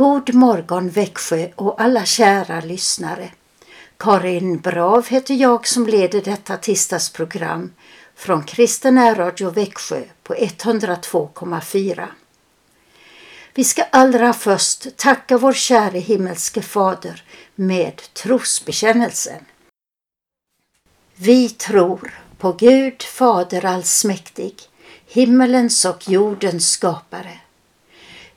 God morgon Växjö och alla kära lyssnare. Karin Brav heter jag som leder detta tisdagsprogram från Kristen Radio Växjö på 102,4. Vi ska allra först tacka vår käre himmelske fader med trosbekännelsen. Vi tror på Gud Fader allsmäktig, himmelens och jordens skapare.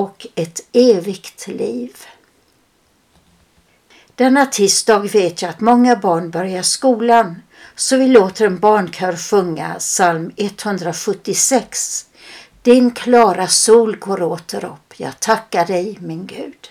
och ett evigt liv. Denna tisdag vet jag att många barn börjar skolan så vi låter en barnkör sjunga psalm 176 din klara sol går åter upp, jag tackar dig min Gud.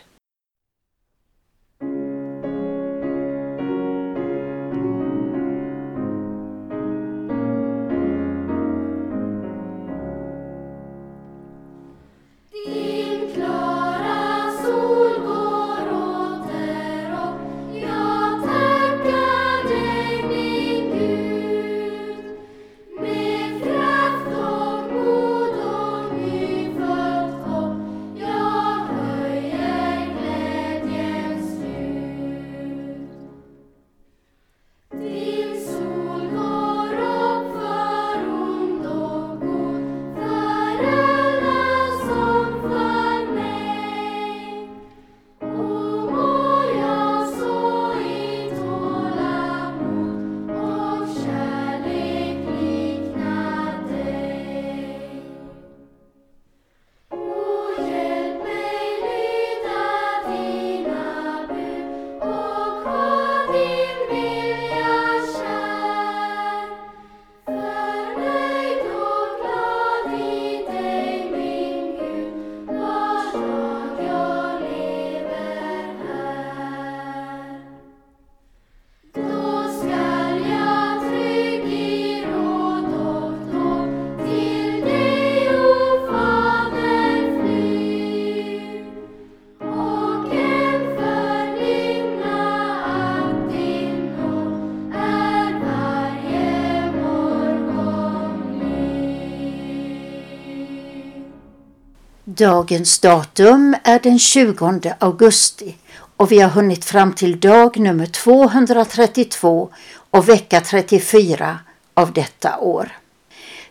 Dagens datum är den 20 augusti och vi har hunnit fram till dag nummer 232 och vecka 34 av detta år.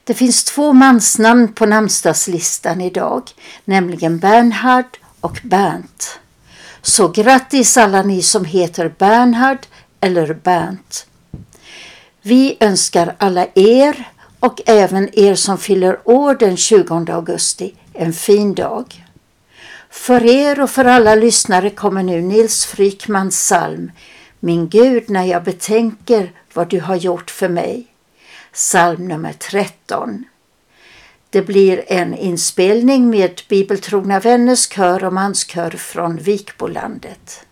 Det finns två mansnamn på namnsdagslistan idag, nämligen Bernhard och Bernt. Så grattis alla ni som heter Bernhard eller Bernt. Vi önskar alla er och även er som fyller år den 20 augusti en fin dag. För er och för alla lyssnare kommer nu Nils Frykmans psalm Min Gud när jag betänker vad du har gjort för mig. Psalm nummer 13. Det blir en inspelning med Bibeltrogna vänners kör och manskör från Vikbolandet.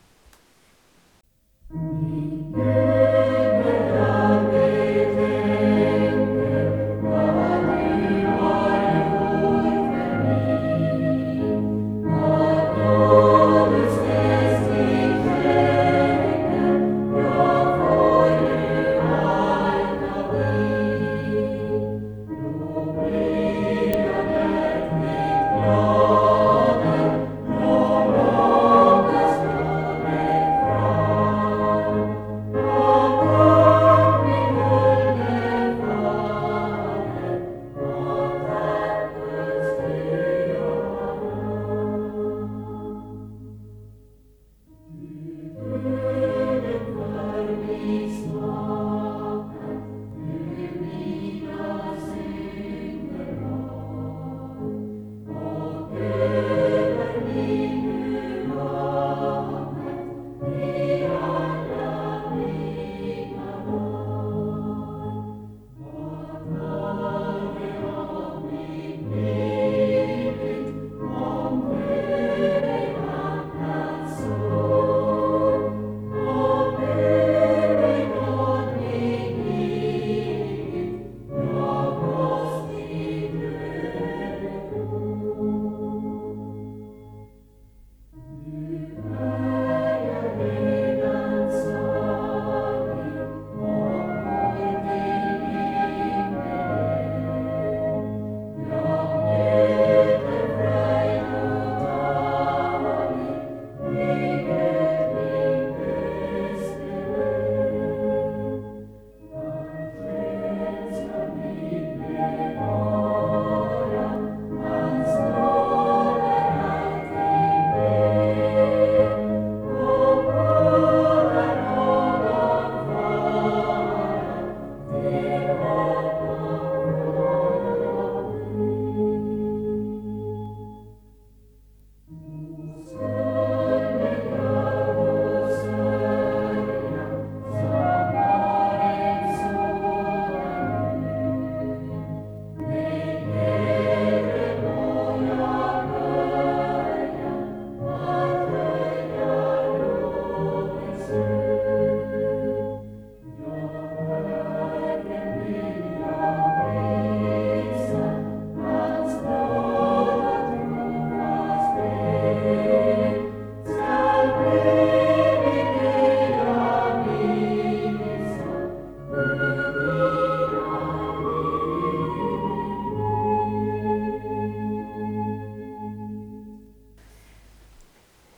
Mm.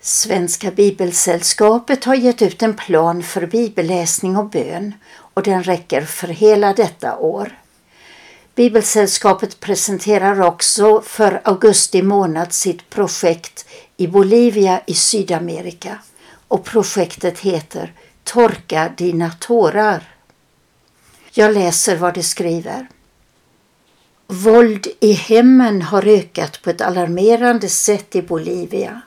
Svenska Bibelsällskapet har gett ut en plan för bibelläsning och bön och den räcker för hela detta år. Bibelsällskapet presenterar också för augusti månad sitt projekt i Bolivia i Sydamerika och projektet heter Torka dina tårar. Jag läser vad det skriver. Våld i hemmen har ökat på ett alarmerande sätt i Bolivia.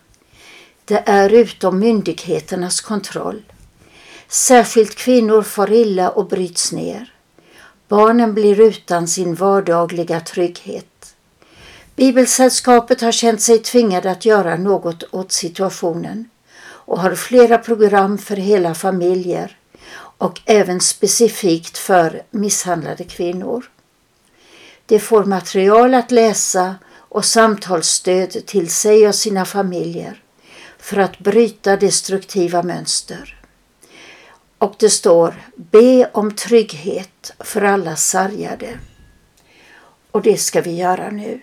Det är utom myndigheternas kontroll. Särskilt kvinnor far illa och bryts ner. Barnen blir utan sin vardagliga trygghet. Bibelsällskapet har känt sig tvingade att göra något åt situationen och har flera program för hela familjer och även specifikt för misshandlade kvinnor. De får material att läsa och samtalsstöd till sig och sina familjer för att bryta destruktiva mönster. Och det står Be om trygghet för alla sargade. Och det ska vi göra nu.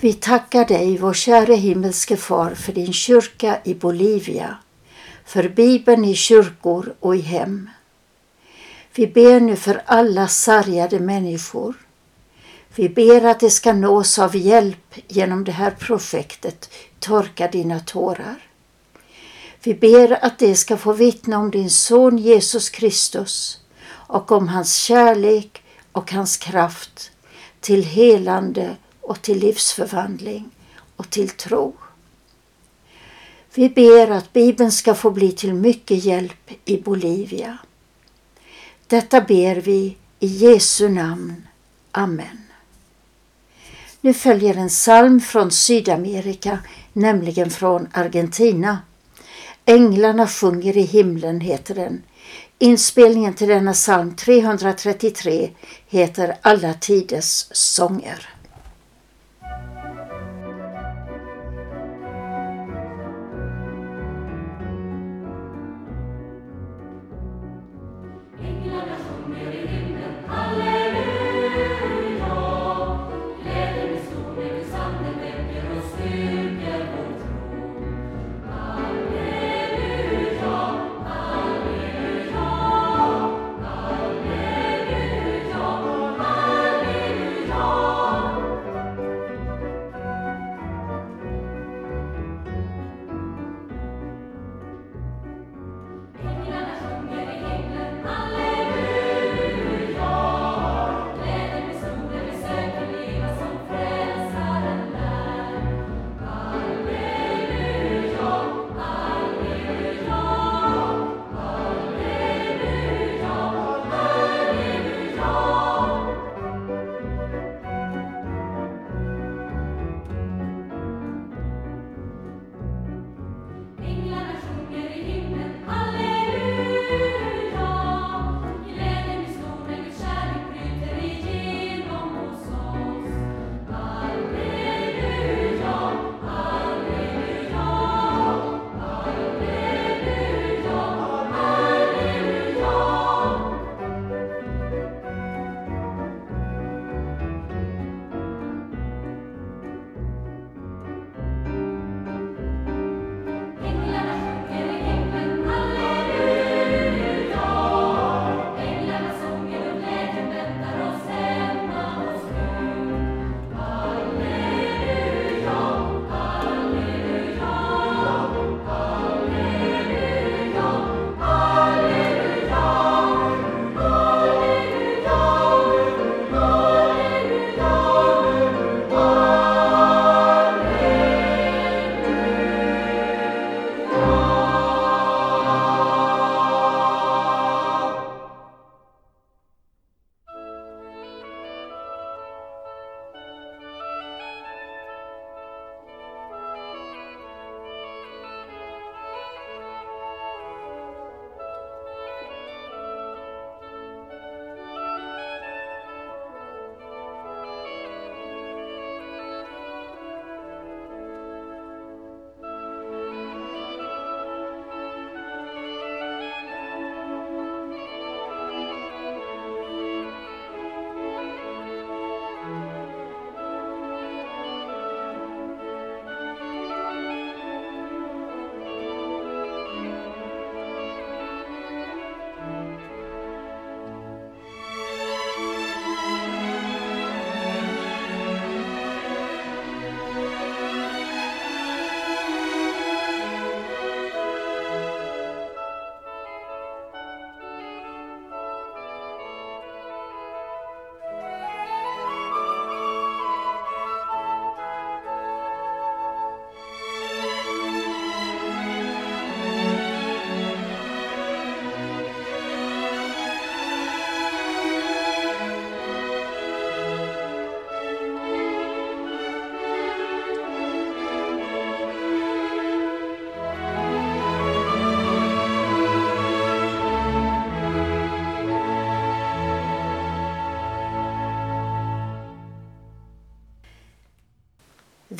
Vi tackar dig, vår käre himmelske far, för din kyrka i Bolivia, för Bibeln i kyrkor och i hem. Vi ber nu för alla sargade människor. Vi ber att de ska nås av hjälp genom det här projektet Torka dina tårar. Vi ber att de ska få vittna om din son Jesus Kristus och om hans kärlek och hans kraft till helande och till livsförvandling och till tro. Vi ber att Bibeln ska få bli till mycket hjälp i Bolivia. Detta ber vi i Jesu namn. Amen. Nu följer en psalm från Sydamerika, nämligen från Argentina. Änglarna sjunger i himlen heter den. Inspelningen till denna psalm 333 heter Alla tiders sånger.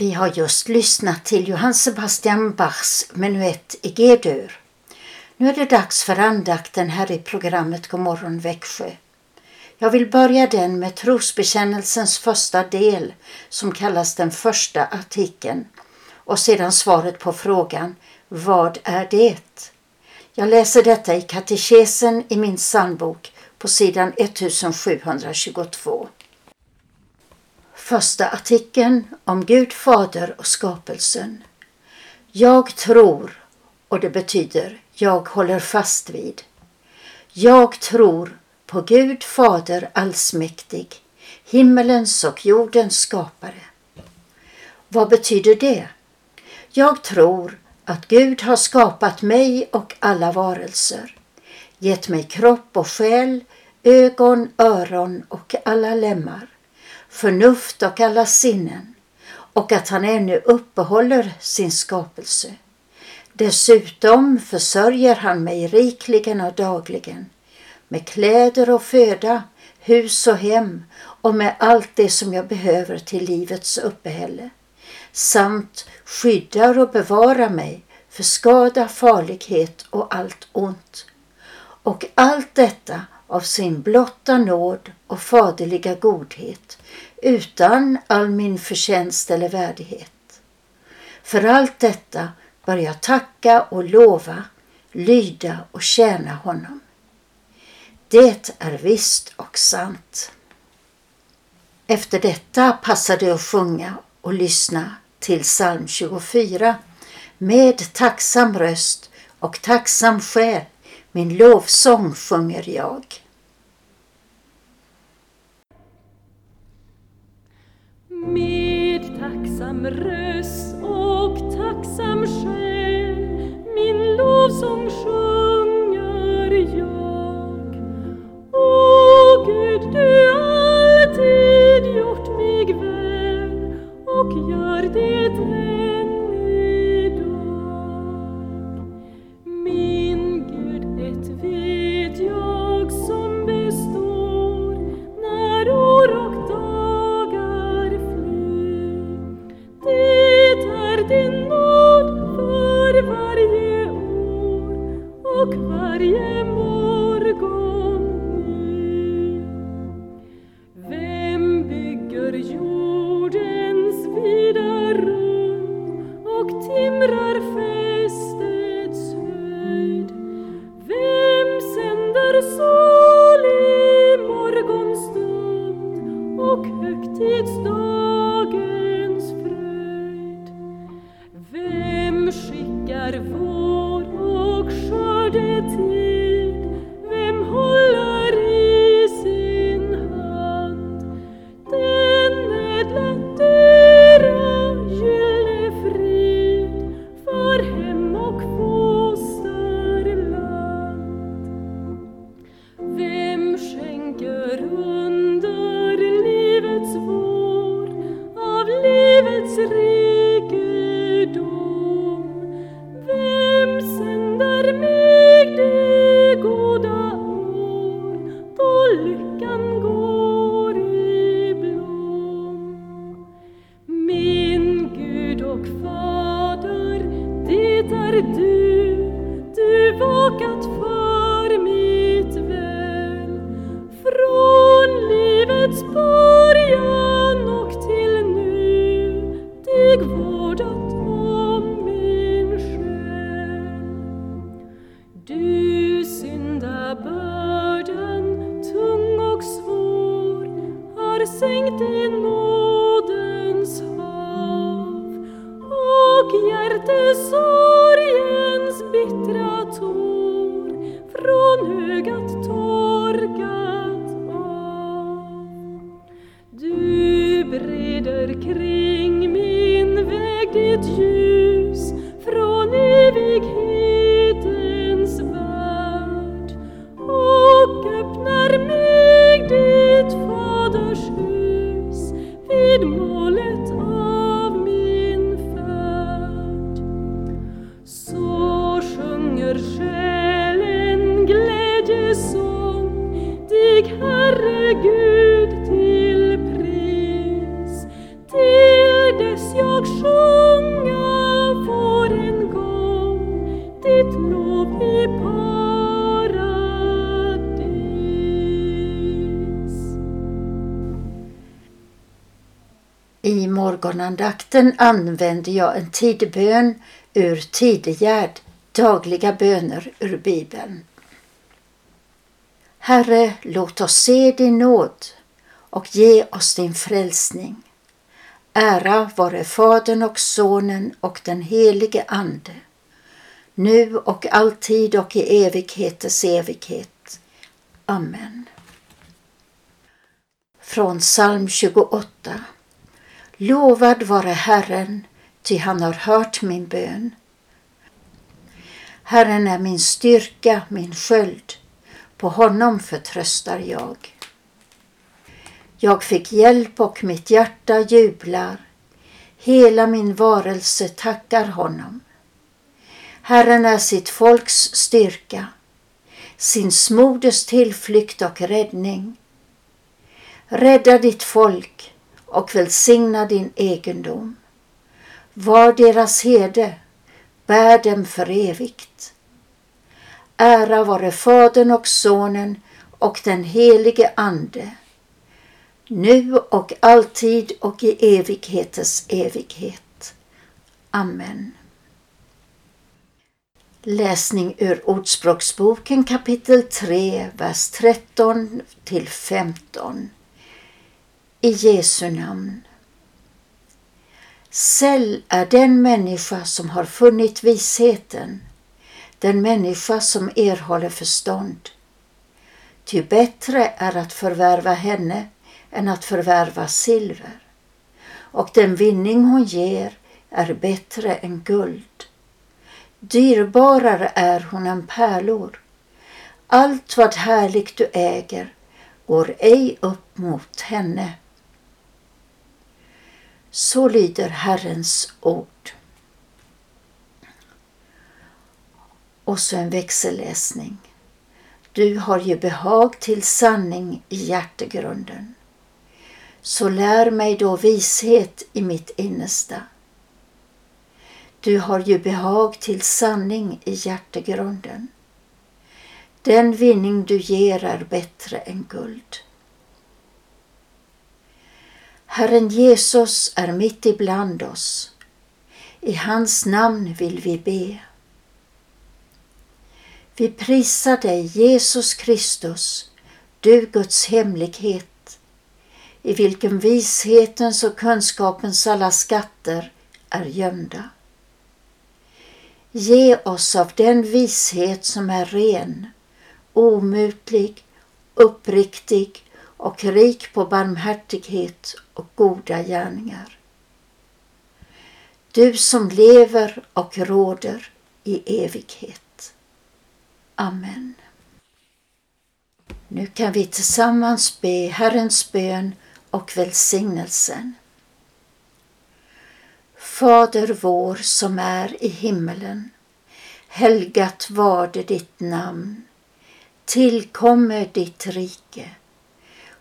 Vi har just lyssnat till Johann Sebastian Bachs menuett i G-dur. Nu är det dags för andakten här i programmet Godmorgon Växjö. Jag vill börja den med trosbekännelsens första del som kallas den första artikeln och sedan svaret på frågan Vad är det? Jag läser detta i katekesen i min psalmbok på sidan 1722. Första artikeln om Gud Fader och skapelsen. Jag tror, och det betyder jag håller fast vid. Jag tror på Gud Fader allsmäktig, himmelens och jordens skapare. Vad betyder det? Jag tror att Gud har skapat mig och alla varelser, gett mig kropp och själ, ögon, öron och alla lemmar förnuft och alla sinnen och att han ännu uppehåller sin skapelse. Dessutom försörjer han mig rikligen och dagligen med kläder och föda, hus och hem och med allt det som jag behöver till livets uppehälle samt skyddar och bevarar mig för skada, farlighet och allt ont. Och allt detta av sin blotta nåd och faderliga godhet utan all min förtjänst eller värdighet. För allt detta bör jag tacka och lova, lyda och tjäna honom. Det är visst och sant. Efter detta passar det att sjunga och lyssna till psalm 24 med tacksam röst och tacksam själ min lovsång sjunger jag. Med tacksam röst och tacksam själ min lovsång sjunger jag. O Gud, du alltid gjort mig väl och gör det än Syndabörden tung och svår, har sänkt i nådens hav. Och hjärtesorgens morgonandakten använder jag en tidbön ur Tidegärd, dagliga böner ur Bibeln. Herre, låt oss se din nåd och ge oss din frälsning. Ära vare Fadern och Sonen och den helige Ande, nu och alltid och i evigheters evighet. Amen. Från psalm 28 Lovad vare Herren, ty han har hört min bön. Herren är min styrka, min sköld. På honom förtröstar jag. Jag fick hjälp och mitt hjärta jublar. Hela min varelse tackar honom. Herren är sitt folks styrka, sin Smordes tillflykt och räddning. Rädda ditt folk och välsigna din egendom. Var deras herde, bär dem för evigt. Ära vare Fadern och Sonen och den helige Ande, nu och alltid och i evigheters evighet. Amen. Läsning ur Ordspråksboken kapitel 3, vers 13 till 15. I Jesu namn. Säll är den människa som har funnit visheten, den människa som erhåller förstånd. Ty bättre är att förvärva henne än att förvärva silver, och den vinning hon ger är bättre än guld. Dyrbarare är hon än pärlor. Allt vad härligt du äger går ej upp mot henne. Så lyder Herrens ord. Och så en växelläsning. Du har ju behag till sanning i hjärtegrunden. Så lär mig då vishet i mitt innersta. Du har ju behag till sanning i hjärtegrunden. Den vinning du ger är bättre än guld. Herren Jesus är mitt ibland oss. I hans namn vill vi be. Vi prisar dig, Jesus Kristus, du Guds hemlighet, i vilken vishetens och kunskapens alla skatter är gömda. Ge oss av den vishet som är ren, omutlig, uppriktig och rik på barmhärtighet och goda gärningar. Du som lever och råder i evighet. Amen. Nu kan vi tillsammans be Herrens bön och välsignelsen. Fader vår som är i himmelen. Helgat varde ditt namn. Tillkommer ditt rike.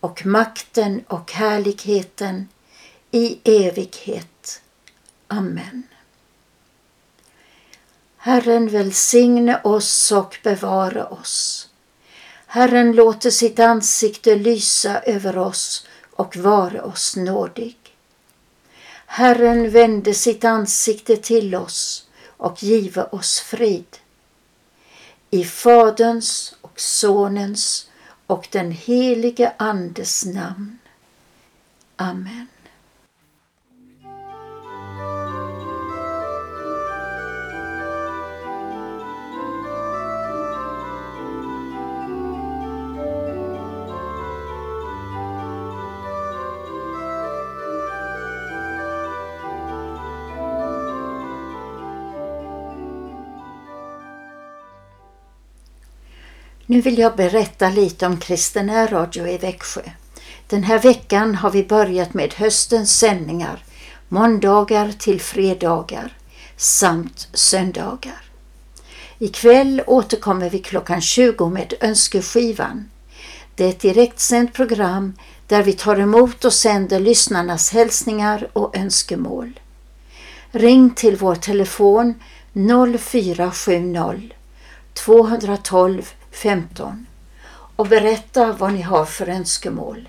och makten och härligheten i evighet. Amen. Herren välsigne oss och bevara oss. Herren låter sitt ansikte lysa över oss och vara oss nådig. Herren vände sitt ansikte till oss och give oss frid. I Faderns och Sonens och den helige Andes namn. Amen. Nu vill jag berätta lite om Kristen Radio i Växjö. Den här veckan har vi börjat med höstens sändningar, måndagar till fredagar samt söndagar. Ikväll återkommer vi klockan 20 med Önskeskivan. Det är ett direktsänt program där vi tar emot och sänder lyssnarnas hälsningar och önskemål. Ring till vår telefon 0470 212 15 och berätta vad ni har för önskemål.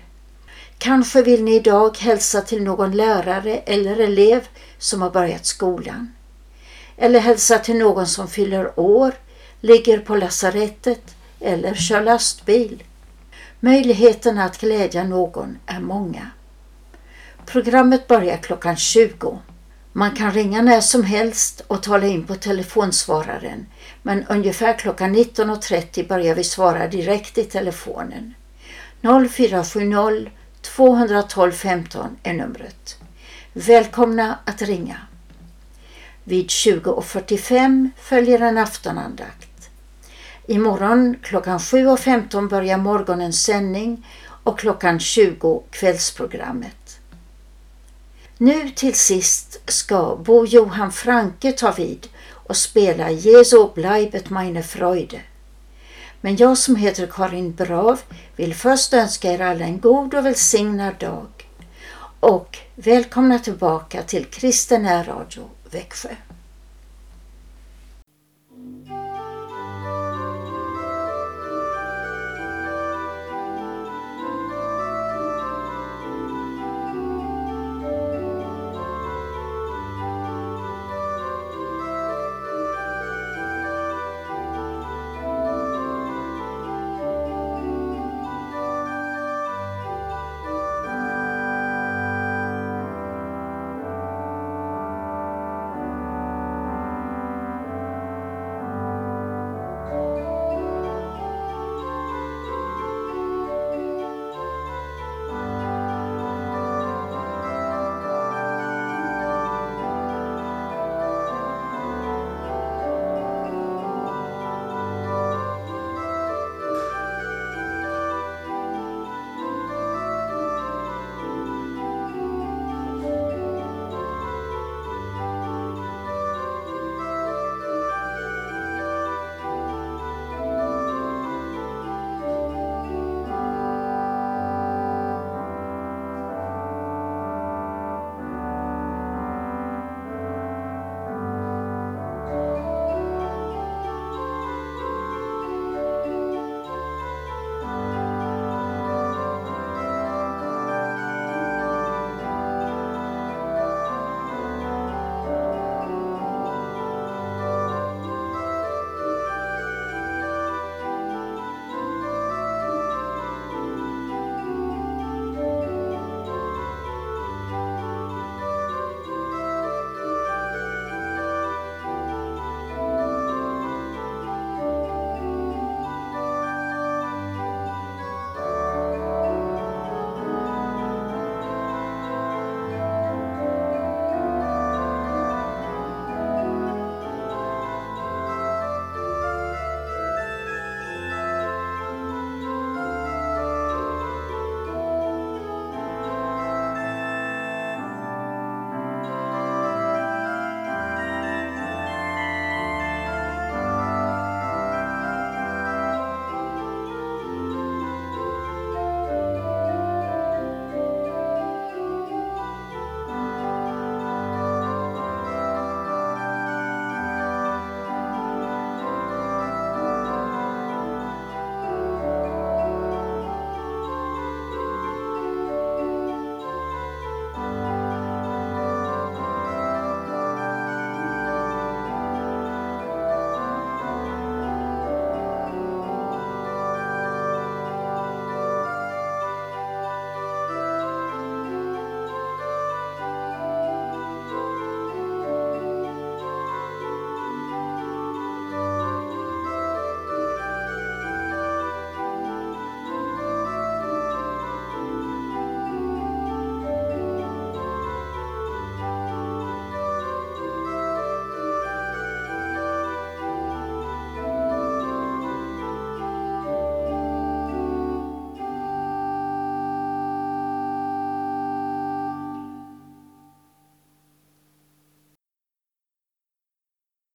Kanske vill ni idag hälsa till någon lärare eller elev som har börjat skolan. Eller hälsa till någon som fyller år, ligger på lasarettet eller kör lastbil. Möjligheterna att glädja någon är många. Programmet börjar klockan 20. Man kan ringa när som helst och tala in på telefonsvararen men ungefär klockan 19.30 börjar vi svara direkt i telefonen. 0470 212 15 är numret. Välkomna att ringa. Vid 20.45 följer en aftonandakt. Imorgon klockan 7.15 börjar morgonens sändning och klockan 20 kvällsprogrammet. Nu till sist ska Bo Johan Franke ta vid och spela Jesu bleibet meine Freude. Men jag som heter Karin Brav vill först önska er alla en god och välsignad dag och välkomna tillbaka till Kristen Radio Växjö.